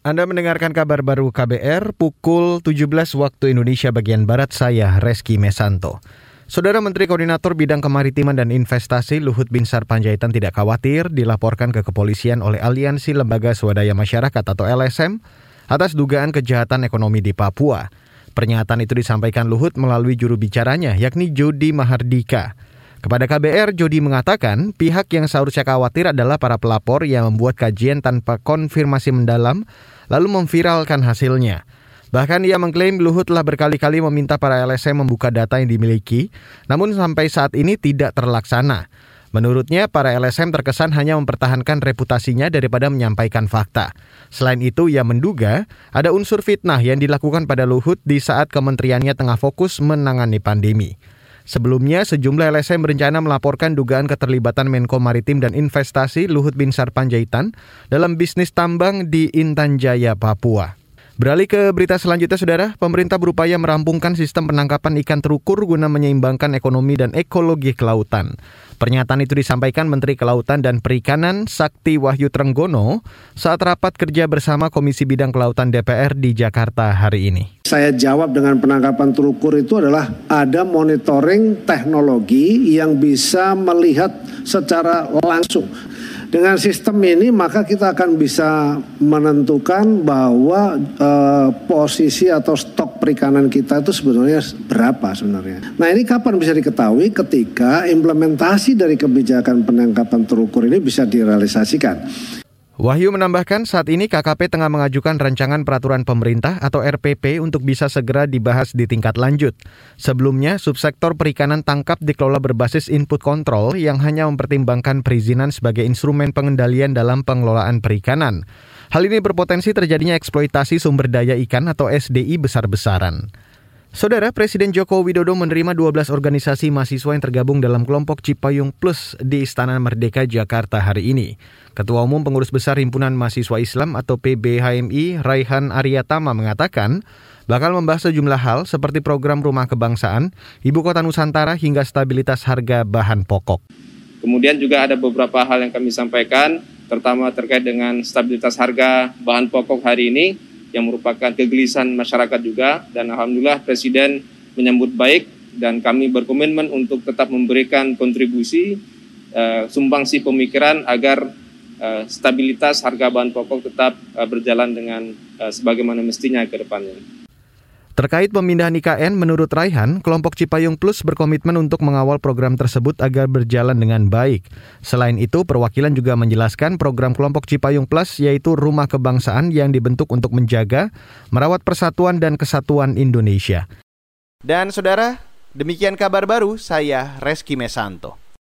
Anda mendengarkan kabar baru KBR pukul 17 waktu Indonesia bagian Barat saya Reski Mesanto. Saudara Menteri Koordinator Bidang Kemaritiman dan Investasi Luhut Binsar Panjaitan tidak khawatir dilaporkan ke kepolisian oleh Aliansi Lembaga Swadaya Masyarakat atau LSM atas dugaan kejahatan ekonomi di Papua. Pernyataan itu disampaikan Luhut melalui juru bicaranya yakni Jody Mahardika. Kepada KBR, Jody mengatakan pihak yang seharusnya khawatir adalah para pelapor yang membuat kajian tanpa konfirmasi mendalam lalu memviralkan hasilnya. Bahkan ia mengklaim Luhut telah berkali-kali meminta para LSM membuka data yang dimiliki, namun sampai saat ini tidak terlaksana. Menurutnya, para LSM terkesan hanya mempertahankan reputasinya daripada menyampaikan fakta. Selain itu, ia menduga ada unsur fitnah yang dilakukan pada Luhut di saat kementeriannya tengah fokus menangani pandemi. Sebelumnya, sejumlah LSM berencana melaporkan dugaan keterlibatan Menko Maritim dan Investasi Luhut Binsar Panjaitan dalam bisnis tambang di Intan Jaya, Papua. Beralih ke berita selanjutnya, Saudara. Pemerintah berupaya merampungkan sistem penangkapan ikan terukur guna menyeimbangkan ekonomi dan ekologi kelautan. Pernyataan itu disampaikan Menteri Kelautan dan Perikanan Sakti Wahyu Trenggono saat rapat kerja bersama Komisi Bidang Kelautan DPR di Jakarta hari ini. Saya jawab dengan penangkapan terukur itu adalah ada monitoring teknologi yang bisa melihat secara langsung dengan sistem ini maka kita akan bisa menentukan bahwa uh, posisi atau stok perikanan kita itu sebenarnya berapa sebenarnya. Nah ini kapan bisa diketahui ketika implementasi dari kebijakan penangkapan terukur ini bisa direalisasikan. Wahyu menambahkan saat ini KKP tengah mengajukan rancangan peraturan pemerintah atau RPP untuk bisa segera dibahas di tingkat lanjut. Sebelumnya, subsektor perikanan tangkap dikelola berbasis input control yang hanya mempertimbangkan perizinan sebagai instrumen pengendalian dalam pengelolaan perikanan. Hal ini berpotensi terjadinya eksploitasi sumber daya ikan atau SDI besar-besaran. Saudara Presiden Joko Widodo menerima 12 organisasi mahasiswa yang tergabung dalam kelompok Cipayung Plus di Istana Merdeka Jakarta hari ini. Ketua Umum Pengurus Besar Himpunan Mahasiswa Islam atau PBHMI Raihan Aryatama mengatakan bakal membahas sejumlah hal seperti program rumah kebangsaan, ibu kota Nusantara hingga stabilitas harga bahan pokok. Kemudian juga ada beberapa hal yang kami sampaikan, terutama terkait dengan stabilitas harga bahan pokok hari ini yang merupakan kegelisahan masyarakat juga dan alhamdulillah Presiden menyambut baik dan kami berkomitmen untuk tetap memberikan kontribusi uh, sumbangsi pemikiran agar uh, stabilitas harga bahan pokok tetap uh, berjalan dengan uh, sebagaimana mestinya ke depannya. Terkait pemindahan IKN, menurut Raihan, kelompok Cipayung Plus berkomitmen untuk mengawal program tersebut agar berjalan dengan baik. Selain itu, perwakilan juga menjelaskan program kelompok Cipayung Plus yaitu rumah kebangsaan yang dibentuk untuk menjaga, merawat persatuan dan kesatuan Indonesia. Dan saudara, demikian kabar baru saya Reski Mesanto.